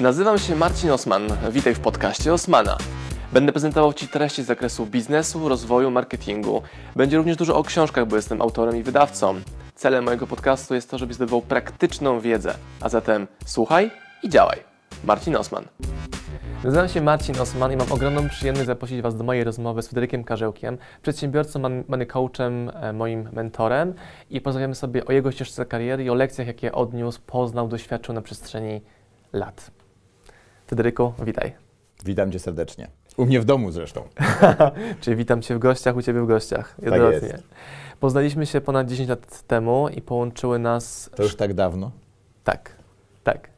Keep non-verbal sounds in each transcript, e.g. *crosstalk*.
Nazywam się Marcin Osman. Witaj w podcaście Osmana. Będę prezentował Ci treści z zakresu biznesu, rozwoju, marketingu. Będzie również dużo o książkach, bo jestem autorem i wydawcą. Celem mojego podcastu jest to, żebyś zdobywał praktyczną wiedzę. A zatem słuchaj i działaj. Marcin Osman. Nazywam się Marcin Osman i mam ogromną przyjemność zaprosić Was do mojej rozmowy z Fryderykiem Karzełkiem, przedsiębiorcą, money coachem, e, moim mentorem i porozmawiamy sobie o jego ścieżce kariery i o lekcjach, jakie odniósł, poznał, doświadczył na przestrzeni lat. Fryderyku, witaj. Witam Cię serdecznie. U mnie w domu zresztą. *laughs* Czyli witam Cię w gościach, u Ciebie w gościach. Jednorodnie. Tak Poznaliśmy się ponad 10 lat temu i połączyły nas... To już tak dawno? Tak, tak.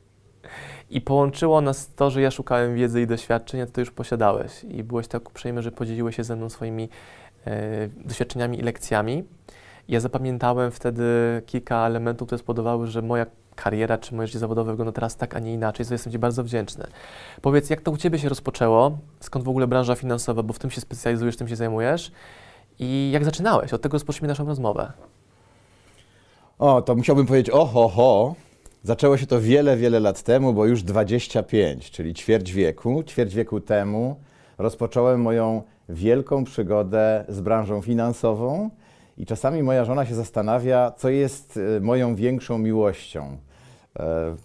I połączyło nas to, że ja szukałem wiedzy i doświadczeń, a Ty to już posiadałeś. I byłeś tak uprzejmy, że podzieliłeś się ze mną swoimi e, doświadczeniami i lekcjami. Ja zapamiętałem wtedy kilka elementów, które spowodowały, że moja kariera czy moje życie zawodowe wygląda teraz tak, a nie inaczej, za jestem Ci bardzo wdzięczny. Powiedz, jak to u Ciebie się rozpoczęło? Skąd w ogóle branża finansowa, bo w tym się specjalizujesz, tym się zajmujesz? I jak zaczynałeś? Od tego rozpocznijmy naszą rozmowę. O, to musiałbym powiedzieć oho, ho. Zaczęło się to wiele, wiele lat temu, bo już 25, czyli ćwierć wieku. Ćwierć wieku temu rozpocząłem moją wielką przygodę z branżą finansową i czasami moja żona się zastanawia, co jest y, moją większą miłością. E,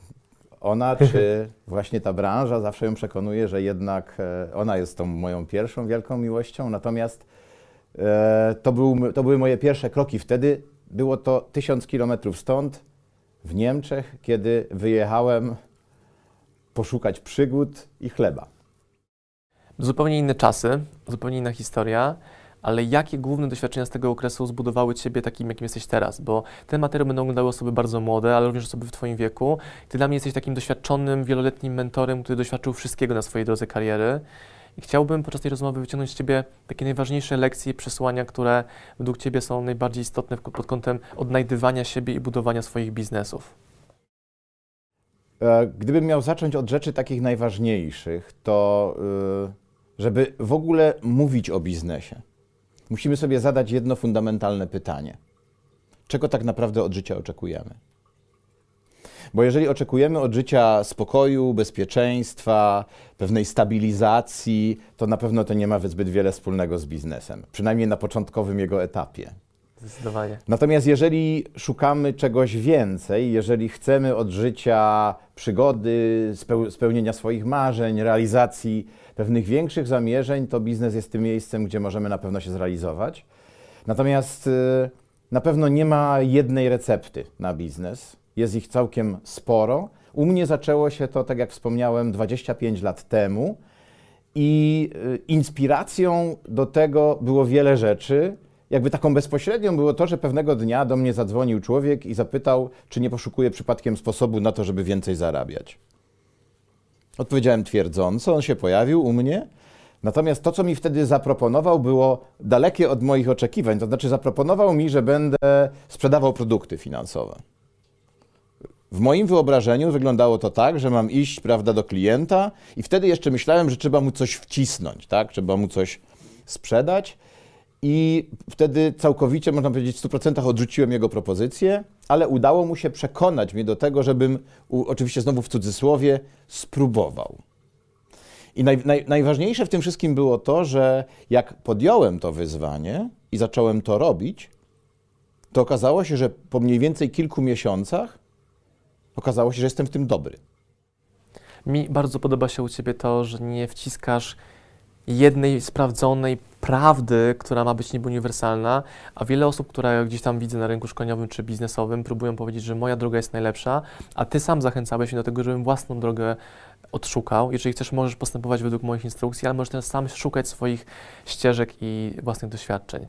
ona *laughs* czy właśnie ta branża, zawsze ją przekonuje, że jednak e, ona jest tą moją pierwszą wielką miłością, natomiast e, to, był, to były moje pierwsze kroki. Wtedy było to tysiąc kilometrów stąd, w Niemczech, kiedy wyjechałem poszukać przygód i chleba. Zupełnie inne czasy, zupełnie inna historia, ale jakie główne doświadczenia z tego okresu zbudowały Ciebie takim, jakim jesteś teraz? Bo ten materiał będą oglądały osoby bardzo młode, ale również osoby w Twoim wieku. Ty dla mnie jesteś takim doświadczonym, wieloletnim mentorem, który doświadczył wszystkiego na swojej drodze kariery. I chciałbym podczas tej rozmowy wyciągnąć z Ciebie takie najważniejsze lekcje i przesłania, które według Ciebie są najbardziej istotne pod kątem odnajdywania siebie i budowania swoich biznesów. E, gdybym miał zacząć od rzeczy takich najważniejszych, to y, żeby w ogóle mówić o biznesie, musimy sobie zadać jedno fundamentalne pytanie. Czego tak naprawdę od życia oczekujemy? Bo jeżeli oczekujemy od życia spokoju, bezpieczeństwa, pewnej stabilizacji, to na pewno to nie ma zbyt wiele wspólnego z biznesem, przynajmniej na początkowym jego etapie. Zdecydowanie. Natomiast jeżeli szukamy czegoś więcej, jeżeli chcemy od życia przygody, spełnienia swoich marzeń, realizacji pewnych większych zamierzeń, to biznes jest tym miejscem, gdzie możemy na pewno się zrealizować. Natomiast y, na pewno nie ma jednej recepty na biznes jest ich całkiem sporo. U mnie zaczęło się to, tak jak wspomniałem, 25 lat temu i y, inspiracją do tego było wiele rzeczy. Jakby taką bezpośrednią było to, że pewnego dnia do mnie zadzwonił człowiek i zapytał, czy nie poszukuje przypadkiem sposobu na to, żeby więcej zarabiać. Odpowiedziałem twierdząco, on się pojawił u mnie. Natomiast to, co mi wtedy zaproponował, było dalekie od moich oczekiwań. To znaczy, zaproponował mi, że będę sprzedawał produkty finansowe. W moim wyobrażeniu wyglądało to tak, że mam iść prawda, do klienta i wtedy jeszcze myślałem, że trzeba mu coś wcisnąć, tak? trzeba mu coś sprzedać. I wtedy całkowicie, można powiedzieć, w 100% odrzuciłem jego propozycję, ale udało mu się przekonać mnie do tego, żebym, oczywiście znowu w cudzysłowie, spróbował. I naj, naj, najważniejsze w tym wszystkim było to, że jak podjąłem to wyzwanie i zacząłem to robić, to okazało się, że po mniej więcej kilku miesiącach okazało się, że jestem w tym dobry. Mi bardzo podoba się u Ciebie to, że nie wciskasz jednej sprawdzonej prawdy, która ma być niby uniwersalna, a wiele osób, które gdzieś tam widzę na rynku szkoleniowym czy biznesowym, próbują powiedzieć, że moja droga jest najlepsza, a Ty sam zachęcałeś mnie do tego, żebym własną drogę odszukał. Jeżeli chcesz, możesz postępować według moich instrukcji, ale możesz też sam szukać swoich ścieżek i własnych doświadczeń.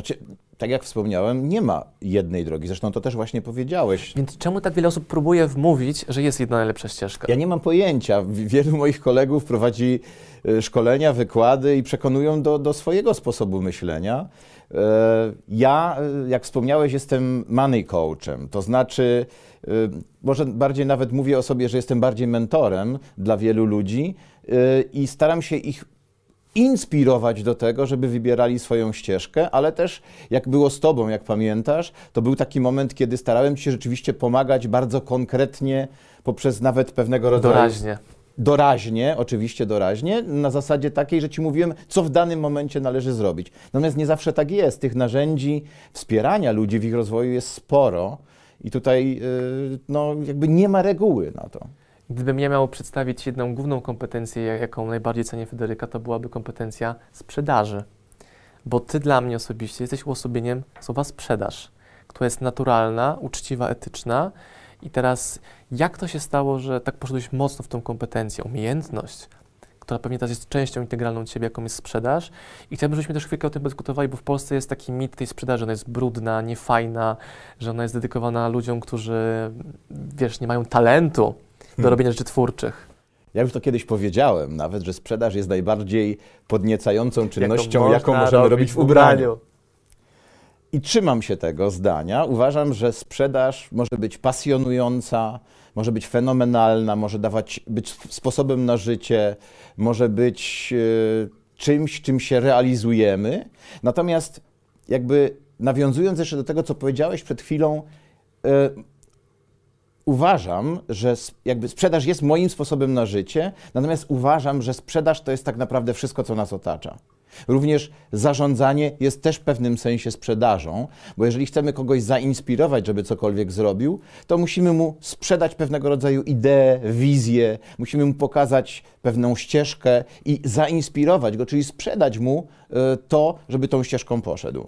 Znaczy, tak jak wspomniałem, nie ma jednej drogi. Zresztą to też właśnie powiedziałeś. Więc czemu tak wiele osób próbuje wmówić, że jest jedna najlepsza ścieżka? Ja nie mam pojęcia. Wielu moich kolegów prowadzi e, szkolenia, wykłady i przekonują do, do swojego sposobu myślenia. E, ja, e, jak wspomniałeś, jestem money coachem, to znaczy, może bardziej nawet mówię o sobie, że jestem bardziej mentorem dla wielu ludzi i staram się ich inspirować do tego, żeby wybierali swoją ścieżkę, ale też jak było z Tobą, jak pamiętasz, to był taki moment, kiedy starałem Ci się rzeczywiście pomagać bardzo konkretnie poprzez nawet pewnego rodzaju... Doraźnie. Doraźnie, oczywiście doraźnie, na zasadzie takiej, że Ci mówiłem, co w danym momencie należy zrobić. Natomiast nie zawsze tak jest. Tych narzędzi wspierania ludzi w ich rozwoju jest sporo i tutaj yy, no, jakby nie ma reguły na to. Gdybym ja miał przedstawić jedną główną kompetencję, jaką najbardziej cenię Federyka, to byłaby kompetencja sprzedaży. Bo ty dla mnie osobiście jesteś uosobieniem słowa sprzedaż, która jest naturalna, uczciwa, etyczna. I teraz, jak to się stało, że tak poszedłeś mocno w tą kompetencję, umiejętność, która pewnie teraz jest częścią integralną ciebie, jaką jest sprzedaż. I chciałbym, żebyśmy też chwilkę o tym dyskutowali, bo w Polsce jest taki mit tej sprzedaży, ona jest brudna, niefajna, że ona jest dedykowana ludziom, którzy, wiesz, nie mają talentu do hmm. robienia rzeczy twórczych. Ja już to kiedyś powiedziałem nawet, że sprzedaż jest najbardziej podniecającą czynnością, jaką, możemy robić w ubraniu. I trzymam się tego zdania. Uważam, że sprzedaż może być pasjonująca, może być fenomenalna, może dawać, być sposobem na życie, może być e, czymś, czym się realizujemy. Natomiast jakby nawiązując jeszcze do tego, co powiedziałeś przed chwilą, e, uważam, że jakby sprzedaż jest moim sposobem na życie, natomiast uważam, że sprzedaż to jest tak naprawdę wszystko, co nas otacza. Również zarządzanie jest też w pewnym sensie sprzedażą, bo jeżeli chcemy kogoś zainspirować, żeby cokolwiek zrobił, to musimy mu sprzedać pewnego rodzaju ideę, wizję, musimy mu pokazać pewną ścieżkę i zainspirować go, czyli sprzedać mu e, to, żeby tą ścieżką poszedł.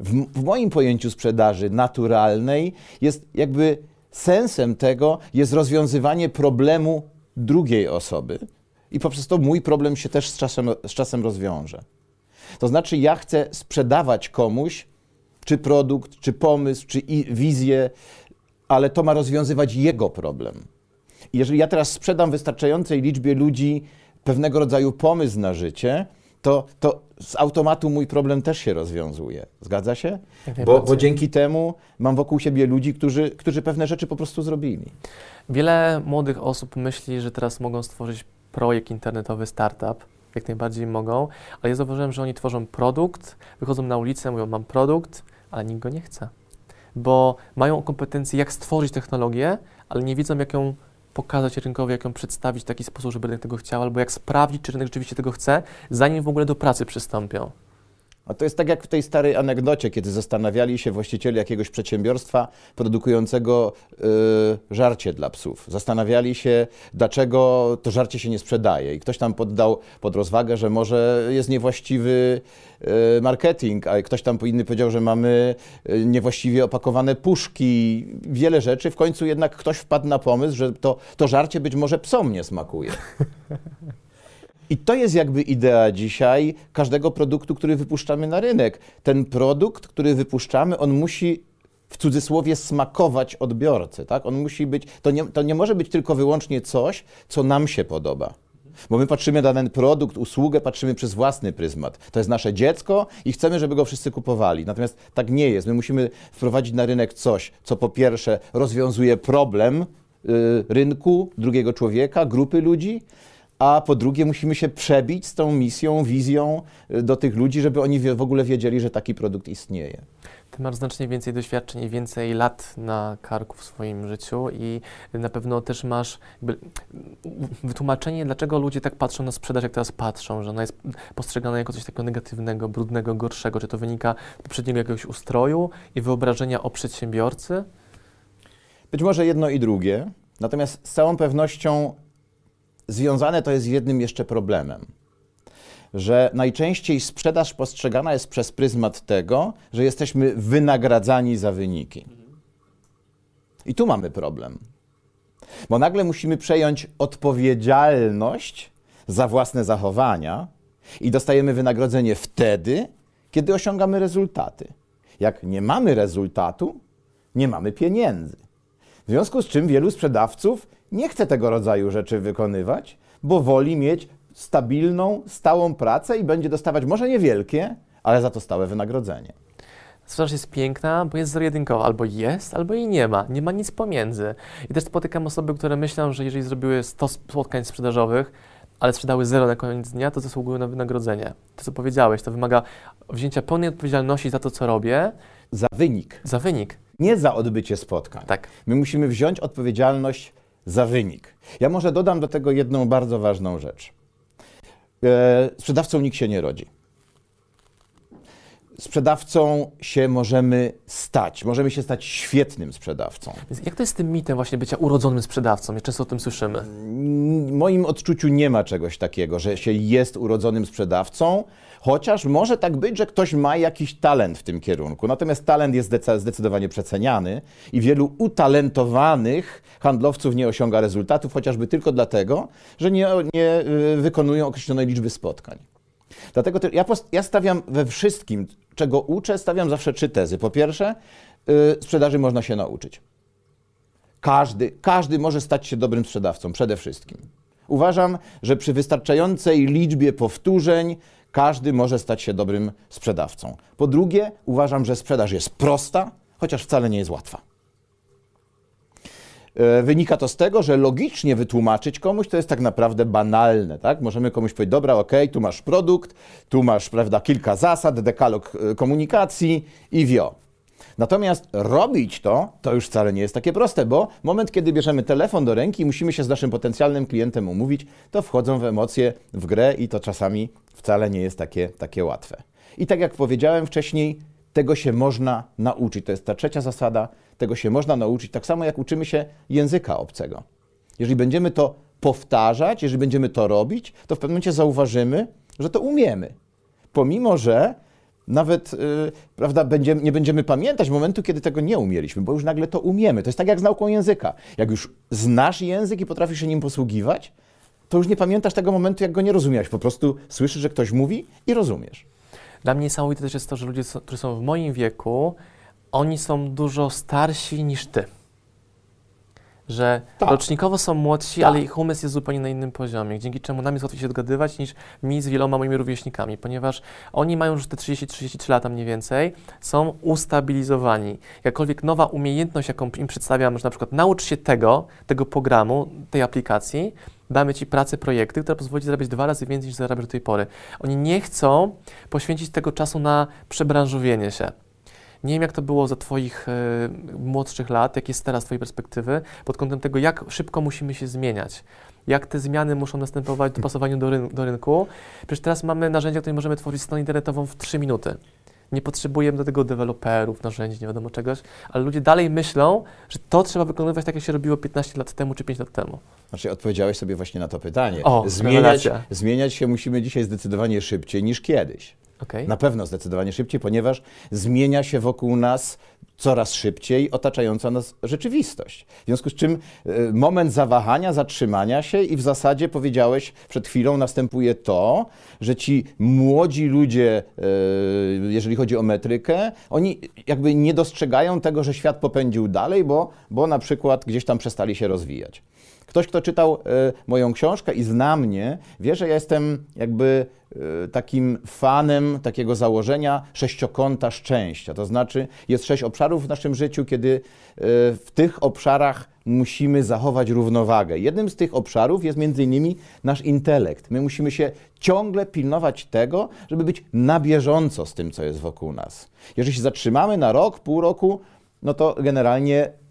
W, w moim pojęciu sprzedaży naturalnej jest jakby sensem tego jest rozwiązywanie problemu drugiej osoby i poprzez to mój problem się też z czasem, z czasem rozwiąże. To znaczy, ja chcę sprzedawać komuś czy produkt, czy pomysł, czy wizję, ale to ma rozwiązywać jego problem. Jeżeli ja teraz sprzedam wystarczającej liczbie ludzi pewnego rodzaju pomysł na życie, to, to z automatu mój problem też się rozwiązuje. Zgadza się? Bo, bo, dzięki temu mam wokół siebie ludzi, którzy, którzy pewne rzeczy po prostu zrobili. Wiele młodych osób myśli, że teraz mogą stworzyć projekt internetowy, startup. Jak najbardziej mogą, ale ja zauważyłem, że oni tworzą produkt, wychodzą na ulicę, mówią: Mam produkt, ale nikt go nie chce. Bo mają kompetencje, jak stworzyć technologię, ale nie wiedzą, jak ją pokazać rynkowi, jak ją przedstawić w taki sposób, żeby rynek tego chciał, albo jak sprawdzić, czy rynek rzeczywiście tego chce, zanim w ogóle do pracy przystąpią. A to jest tak jak w tej starej anegdocie, kiedy zastanawiali się właściciele jakiegoś przedsiębiorstwa produkującego y, żarcie dla psów. Zastanawiali się, dlaczego to żarcie się nie sprzedaje. I ktoś tam poddał pod rozwagę, że może jest niewłaściwy y, marketing, a ktoś tam inny powiedział, że mamy y, niewłaściwie opakowane puszki, wiele rzeczy. W końcu jednak ktoś wpadł na pomysł, że to, to żarcie być może psom nie smakuje. *laughs* I to jest jakby idea dzisiaj każdego produktu, który wypuszczamy na rynek. Ten produkt, który wypuszczamy, on musi w cudzysłowie smakować odbiorcy, tak? On musi być, to nie, to nie może być tylko wyłącznie coś, co nam się podoba. Bo my patrzymy na ten produkt, usługę, patrzymy przez własny pryzmat. To jest nasze dziecko i chcemy, żeby go wszyscy kupowali. Natomiast tak nie jest. My musimy wprowadzić na rynek coś, co po pierwsze rozwiązuje problem y, rynku, drugiego człowieka, grupy ludzi, a po drugie musimy się przebić z tą misją, wizją y, do tych ludzi, żeby oni w ogóle wiedzieli, że taki produkt istnieje. Ty masz znacznie więcej doświadczeń i więcej lat na karku w swoim życiu i na pewno też masz wytłumaczenie, dlaczego ludzie tak patrzą na sprzedaż, jak teraz patrzą, że ona jest postrzegana jako coś takiego negatywnego, brudnego, gorszego. Czy to wynika z poprzedniego jakiegoś ustroju i wyobrażenia o przedsiębiorcy? Być może jedno i drugie. Natomiast z całą pewnością związane to jest z jednym jeszcze problemem. Że najczęściej sprzedaż postrzegana jest przez pryzmat tego, że jesteśmy wynagradzani za wyniki. I tu mamy problem. Bo nagle musimy przejąć odpowiedzialność za własne zachowania i dostajemy wynagrodzenie wtedy, kiedy osiągamy rezultaty. Jak nie mamy rezultatu, nie mamy pieniędzy. W związku z czym wielu sprzedawców nie chce tego rodzaju rzeczy wykonywać, bo woli mieć stabilną, stałą pracę i będzie dostawać może niewielkie, ale za to stałe wynagrodzenie. Sprzedaż jest piękna, bo jest zero-jedynkowa. Albo jest, albo jej nie ma. Nie ma nic pomiędzy. I też spotykam osoby, które myślą, że jeżeli zrobiły 100 spotkań sprzedażowych, ale sprzedały zero na koniec dnia, to zasługują na wynagrodzenie. To, co powiedziałeś, to wymaga wzięcia pełnej odpowiedzialności za to, co robię, Za wynik, za wynik. nie za odbycie spotkań. Tak. My musimy wziąć odpowiedzialność za wynik. Ja może dodam do tego jedną bardzo ważną rzecz. E, sprzedawcą nikt się nie rodzi. Sprzedawcą się możemy stać. Możemy się stać świetnym sprzedawcą. Jak to jest z tym mitem właśnie bycia urodzonym sprzedawcą? My często o tym słyszymy. W moim odczuciu nie ma czegoś takiego, że się jest urodzonym sprzedawcą, chociaż może tak być, że ktoś ma jakiś talent w tym kierunku. Natomiast talent jest zdecydowanie przeceniany i wielu utalentowanych handlowców nie osiąga rezultatów, chociażby tylko dlatego, że nie, nie y, wykonują określonej liczby spotkań. Dlatego te, ja, pos- ja stawiam we wszystkim, czego uczę, stawiam zawsze trzy tezy. Po pierwsze, y, sprzedaży można się nauczyć. Każdy, każdy może stać się dobrym sprzedawcą, przede wszystkim. Uważam, że przy wystarczającej liczbie powtórzeń każdy może stać się dobrym sprzedawcą. Po drugie, uważam, że sprzedaż jest prosta, chociaż wcale nie jest łatwa. E, Wynika to z tego, że logicznie wytłumaczyć komuś to jest tak naprawdę banalne. Tak? Możemy komuś powiedzieć, dobra, okej, tu masz produkt, tu masz prawda, kilka zasad, dekalog e, komunikacji i wio. Natomiast robić to, to już wcale nie jest takie proste, bo moment, kiedy bierzemy telefon do ręki i musimy się z naszym potencjalnym klientem umówić, to wchodzą w emocje w grę i to czasami wcale nie jest takie, takie łatwe. I tak jak powiedziałem wcześniej, tego się można nauczyć. To jest ta trzecia zasada, tego się można nauczyć, tak samo jak uczymy się języka obcego. Jeżeli będziemy to powtarzać, jeżeli będziemy to robić, to w pewnym momencie zauważymy, że to umiemy. Pomimo, że nawet yy, prawda, będziemy, nie będziemy pamiętać momentu, kiedy tego nie umieliśmy, bo już nagle to umiemy. To jest tak jak z nauką języka. Jak już znasz język i potrafisz się nim posługiwać, to już nie pamiętasz tego momentu, jak go nie rozumiałeś. Po prostu słyszysz, że ktoś mówi i rozumiesz. Dla mnie niesamowite też jest to, że ludzie, którzy są w moim wieku, oni są dużo starsi niż ty. Że Tak. rocznikowo są młodsi, Tak. ale ich umysł jest zupełnie na innym poziomie, dzięki czemu nam jest łatwiej się dogadywać niż mi z wieloma moimi rówieśnikami, ponieważ oni mają już te 30-33 lata mniej więcej, są ustabilizowani. Jakkolwiek nowa umiejętność, jaką im przedstawiam, że na przykład naucz się tego, tego programu, tej aplikacji, damy Ci pracę, projekty, które pozwoli zarabiać dwa razy więcej niż zarabiasz do tej pory. Oni nie chcą poświęcić tego czasu na przebranżowienie się. Nie wiem, jak to było za Twoich e, młodszych lat, jak jest teraz z Twojej perspektywy, pod kątem tego, jak szybko musimy się zmieniać, jak te zmiany muszą następować w dopasowaniu do, ryn- do rynku. Przecież teraz mamy narzędzia, które możemy tworzyć stronę internetową w 3 minuty. Nie potrzebujemy do tego deweloperów, narzędzi, nie wiadomo czegoś, ale ludzie dalej myślą, że to trzeba wykonywać tak, jak się robiło 15 lat temu czy 5 lat temu. Znaczy, odpowiedziałeś sobie właśnie na to pytanie. O, zmieniać, zmieniać się musimy dzisiaj zdecydowanie szybciej niż kiedyś. Okej? Na pewno zdecydowanie szybciej, ponieważ zmienia się wokół nas coraz szybciej otaczająca nas rzeczywistość. W związku z czym y, moment zawahania, zatrzymania się i w zasadzie powiedziałeś przed chwilą następuje to, że ci młodzi ludzie, y, jeżeli chodzi o metrykę, oni jakby nie dostrzegają tego, że świat popędził dalej, bo, bo na przykład gdzieś tam przestali się rozwijać. Ktoś, kto czytał e, moją książkę i zna mnie, wie, że ja jestem jakby e, takim fanem takiego założenia sześciokąta szczęścia. To znaczy, jest sześć obszarów w naszym życiu, kiedy e, w tych obszarach musimy zachować równowagę. Jednym z tych obszarów jest między innymi nasz intelekt. My musimy się ciągle pilnować tego, żeby być na bieżąco z tym, co jest wokół nas. Jeżeli się zatrzymamy na rok, pół roku, no to generalnie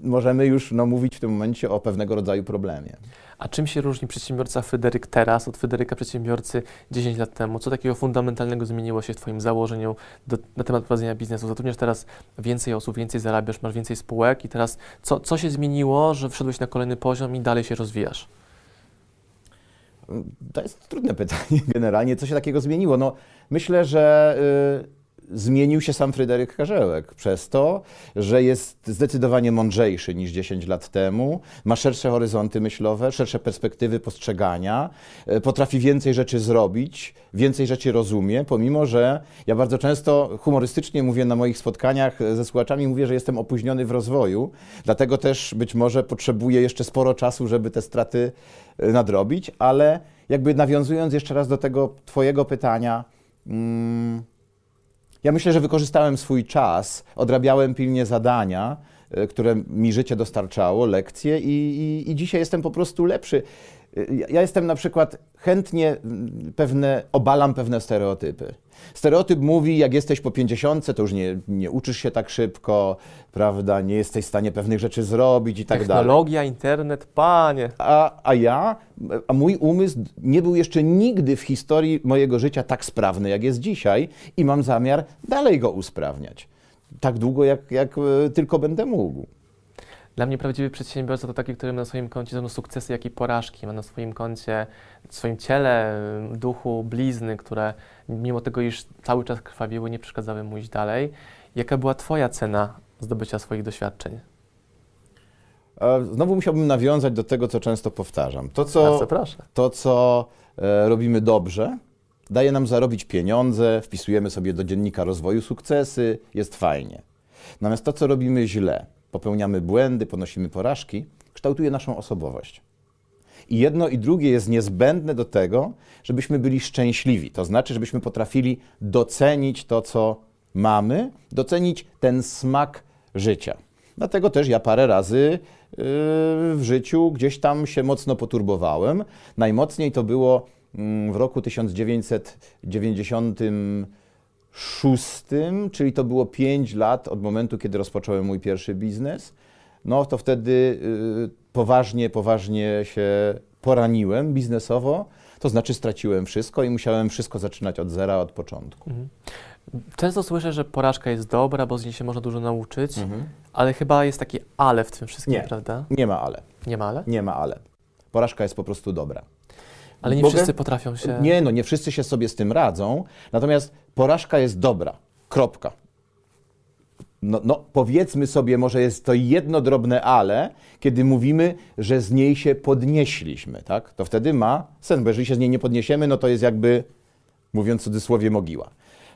możemy już no, mówić w tym momencie o pewnego rodzaju problemie. A czym się różni przedsiębiorca Fryderyk teraz od Fryderyka przedsiębiorcy 10 lat temu? Co takiego fundamentalnego zmieniło się w Twoim założeniu do, na temat prowadzenia biznesu? Zatrudniasz teraz więcej osób, więcej zarabiasz, masz więcej spółek i teraz co, co się zmieniło, że wszedłeś na kolejny poziom i dalej się rozwijasz? To jest trudne *laughs* pytanie generalnie, co się takiego zmieniło. No, myślę, że y, zmienił się sam Fryderyk Karzełek przez to, że jest zdecydowanie mądrzejszy niż 10 lat temu, ma szersze horyzonty myślowe, szersze perspektywy postrzegania, y, potrafi więcej rzeczy zrobić, więcej rzeczy rozumie, pomimo że ja bardzo często humorystycznie mówię na moich spotkaniach ze słuchaczami, mówię, że jestem opóźniony w rozwoju, dlatego też być może potrzebuję jeszcze sporo czasu, żeby te straty y, nadrobić, ale jakby nawiązując jeszcze raz do tego Twojego pytania, mm, ja myślę, że wykorzystałem swój czas, odrabiałem pilnie zadania, e, które mi życie dostarczało, lekcje i, i, i dzisiaj jestem po prostu lepszy. Ja jestem na przykład chętnie pewne, obalam pewne stereotypy. Stereotyp mówi, jak jesteś po 50, to już nie, nie uczysz się tak szybko, prawda, nie jesteś w stanie pewnych rzeczy zrobić i tak dalej. Technologia, internet, panie. A, a ja, a mój umysł nie był jeszcze nigdy w historii mojego życia tak sprawny, jak jest dzisiaj i mam zamiar dalej go usprawniać. Tak długo, jak, jak e, tylko będę mógł. Dla mnie prawdziwy przedsiębiorca to taki, który ma na swoim koncie zarówno sukcesy, jak i porażki. Ma na swoim koncie, w swoim ciele, duchu blizny, które mimo tego, iż cały czas krwawiły, nie przeszkadzały mu iść dalej. Jaka była Twoja cena zdobycia swoich doświadczeń? A Znowu musiałbym nawiązać do tego, co często powtarzam. To, co, to, co e, robimy dobrze, daje nam zarobić pieniądze, wpisujemy sobie do dziennika rozwoju sukcesy, jest fajnie. Natomiast to, co robimy źle, popełniamy błędy, ponosimy porażki, kształtuje naszą osobowość. I jedno i drugie jest niezbędne do tego, żebyśmy byli szczęśliwi. To znaczy, żebyśmy potrafili docenić to, co mamy, docenić ten smak życia. Dlatego też ja parę razy yy, w życiu gdzieś tam się mocno poturbowałem. Najmocniej to było mm, w roku 1996, czyli to było 5 lat od momentu, kiedy rozpocząłem mój pierwszy biznes. No to wtedy yy, poważnie, poważnie się poraniłem biznesowo, to znaczy straciłem wszystko i musiałem wszystko zaczynać od zera, od początku. Mhm. Często słyszę, że porażka jest dobra, bo z niej się można dużo nauczyć, ale chyba jest takie ale w tym wszystkim, Nie. prawda? Nie ma ale, Nie ma ale? nie ma ale. Porażka jest po prostu dobra. Ale nie Mogę? wszyscy potrafią się... Nie, no nie wszyscy się sobie z tym radzą, natomiast porażka jest dobra. Kropka. No, no powiedzmy sobie, może jest to jedno drobne ale, kiedy mówimy, że z niej się podnieśliśmy, tak? To wtedy ma sens, bo jeżeli się z niej nie podniesiemy, no to jest jakby, mówiąc w cudzysłowie, mogiła.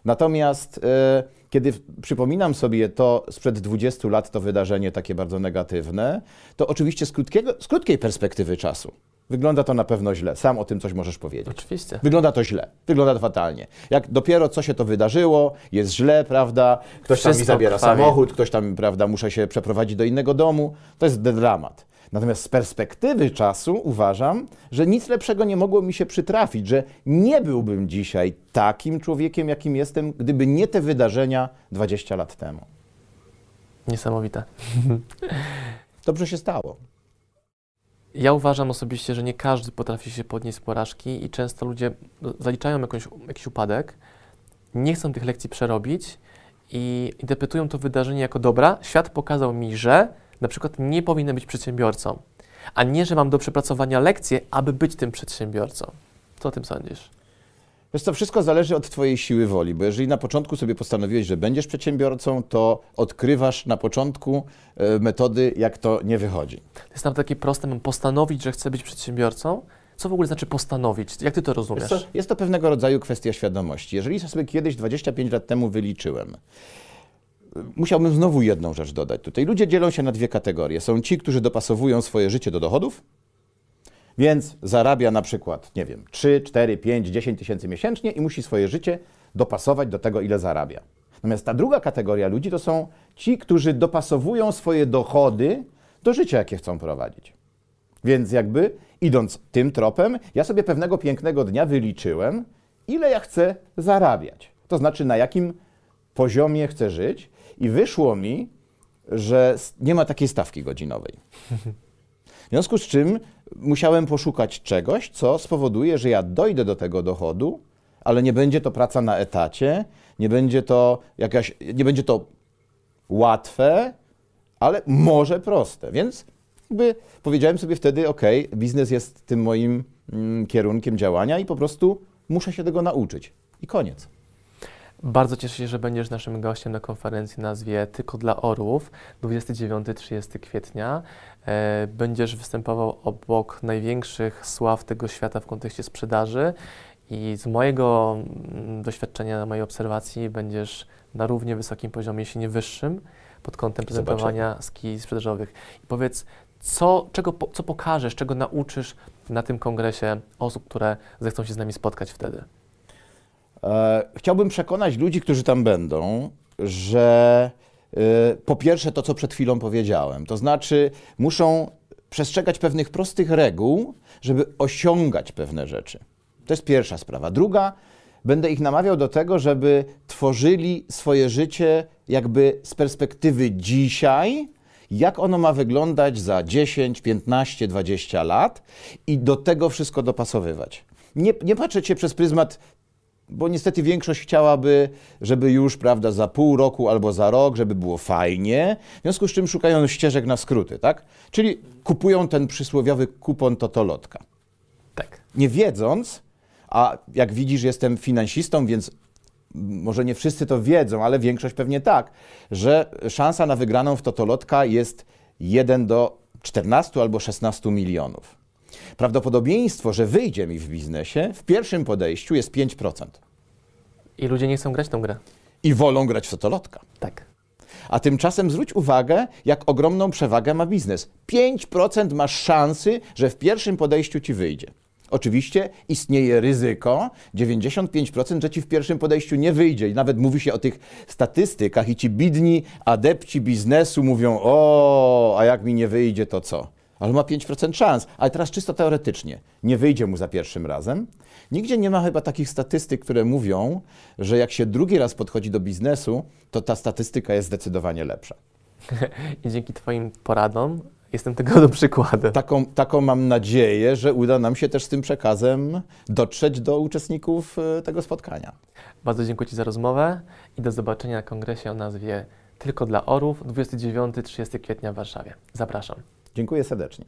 Natomiast e, kiedy przypominam sobie to sprzed 20 lat, to wydarzenie takie bardzo negatywne, to oczywiście z, krótkiego, z krótkiej perspektywy czasu wygląda to na pewno źle. Sam o tym coś możesz powiedzieć. Oczywiście. Wygląda to źle, wygląda to fatalnie. Jak dopiero co się to wydarzyło, jest źle, prawda? Ktoś tam mi Wszystko zabiera krwawi. samochód, ktoś tam, prawda, muszę się przeprowadzić do innego domu. To jest dramat. Natomiast z perspektywy czasu uważam, że nic lepszego nie mogło mi się przytrafić, że nie byłbym dzisiaj takim człowiekiem, jakim jestem, gdyby nie te wydarzenia 20 lat temu. Niesamowite. Dobrze się stało. Ja uważam osobiście, że nie każdy potrafi się podnieść z porażki i często ludzie zaliczają jakąś, jakiś upadek, nie chcą tych lekcji przerobić i interpretują to wydarzenie jako dobra. Świat pokazał mi, że na przykład nie powinien być przedsiębiorcą, a nie, że mam do przepracowania lekcje, aby być tym przedsiębiorcą. Co o tym sądzisz? Wiesz co, wszystko zależy od Twojej siły woli, bo jeżeli na początku sobie postanowiłeś, że będziesz przedsiębiorcą, to odkrywasz na początku e, metody, jak to nie wychodzi. To jest nawet takie proste, mam postanowić, że chcę być przedsiębiorcą. Co w ogóle znaczy postanowić? Jak ty to rozumiesz? jest to pewnego rodzaju kwestia świadomości. Jeżeli sobie kiedyś 25 lat temu wyliczyłem, musiałbym znowu jedną rzecz dodać. Tutaj ludzie dzielą się na dwie kategorie. Są ci, którzy dopasowują swoje życie do dochodów, więc zarabia na przykład, nie wiem, 3, 4, 5, 10 tysięcy miesięcznie i musi swoje życie dopasować do tego, ile zarabia. Natomiast ta druga kategoria ludzi to są ci, którzy dopasowują swoje dochody do życia, jakie chcą prowadzić. Więc jakby idąc tym tropem, ja sobie pewnego pięknego dnia wyliczyłem, ile ja chcę zarabiać. To znaczy, na jakim poziomie chcę żyć, i wyszło mi, że nie ma takiej stawki godzinowej. *laughs* W związku z czym musiałem poszukać czegoś, co spowoduje, że ja dojdę do tego dochodu, ale nie będzie to praca na etacie, nie będzie to jakaś, nie będzie to łatwe, ale może proste. Więc jakby powiedziałem sobie wtedy, ok, biznes jest tym moim mm, kierunkiem działania i po prostu muszę się tego nauczyć. I koniec. Bardzo cieszę się, że będziesz naszym gościem na konferencji nazwie Tylko dla Orłów 29-30 kwietnia. E, Będziesz występował obok największych sław tego świata w kontekście sprzedaży i z mojego mm, doświadczenia, mojej obserwacji będziesz na równie wysokim poziomie, jeśli nie wyższym, pod kątem Zobaczymy. prezentowania skill sprzedażowych. I powiedz, co, czego, co pokażesz, czego nauczysz na tym kongresie osób, które zechcą się z nami spotkać wtedy? E, chciałbym przekonać ludzi, którzy tam będą, że y, po pierwsze to, co przed chwilą powiedziałem, to znaczy muszą przestrzegać pewnych prostych reguł, żeby osiągać pewne rzeczy. To jest pierwsza sprawa. Druga, będę ich namawiał do tego, żeby tworzyli swoje życie jakby z perspektywy dzisiaj, jak ono ma wyglądać za 10, 15, 20 lat i do tego wszystko dopasowywać. Nie, nie patrzeć się przez pryzmat, bo niestety większość chciałaby, żeby już, prawda, za pół roku albo za rok, żeby było fajnie, w związku z czym szukają ścieżek na skróty, tak? Czyli kupują ten przysłowiowy kupon totolotka. Tak. Nie wiedząc, a jak widzisz, jestem finansistą, więc może nie wszyscy to wiedzą, ale większość pewnie tak, że szansa na wygraną w Totolotka jest 1 do 14 albo 16 milionów. Prawdopodobieństwo, że wyjdzie mi w biznesie w pierwszym podejściu jest 5%. I ludzie nie chcą grać tą grę. I wolą grać w Totolotka. Tak. A tymczasem zwróć uwagę, jak ogromną przewagę ma biznes. 5% masz szansy, że w pierwszym podejściu ci wyjdzie. Oczywiście istnieje ryzyko 95%, że ci w pierwszym podejściu nie wyjdzie. I nawet mówi się o tych statystykach, i ci bidni adepci biznesu mówią: O, a jak mi nie wyjdzie, to co? Ale ma 5% szans. Ale teraz czysto teoretycznie. Nie wyjdzie mu za pierwszym razem. Nigdzie nie ma chyba takich statystyk, które mówią, że jak się drugi raz podchodzi do biznesu, to ta statystyka jest zdecydowanie lepsza. *laughs* I dzięki Twoim poradom jestem tego do przykładem. Taką, taką mam nadzieję, że uda nam się też z tym przekazem dotrzeć do uczestników e, tego spotkania. Bardzo dziękuję Ci za rozmowę i do zobaczenia na kongresie o nazwie Tylko dla Orów 29-30 kwietnia w Warszawie. Zapraszam. Dziękuję serdecznie.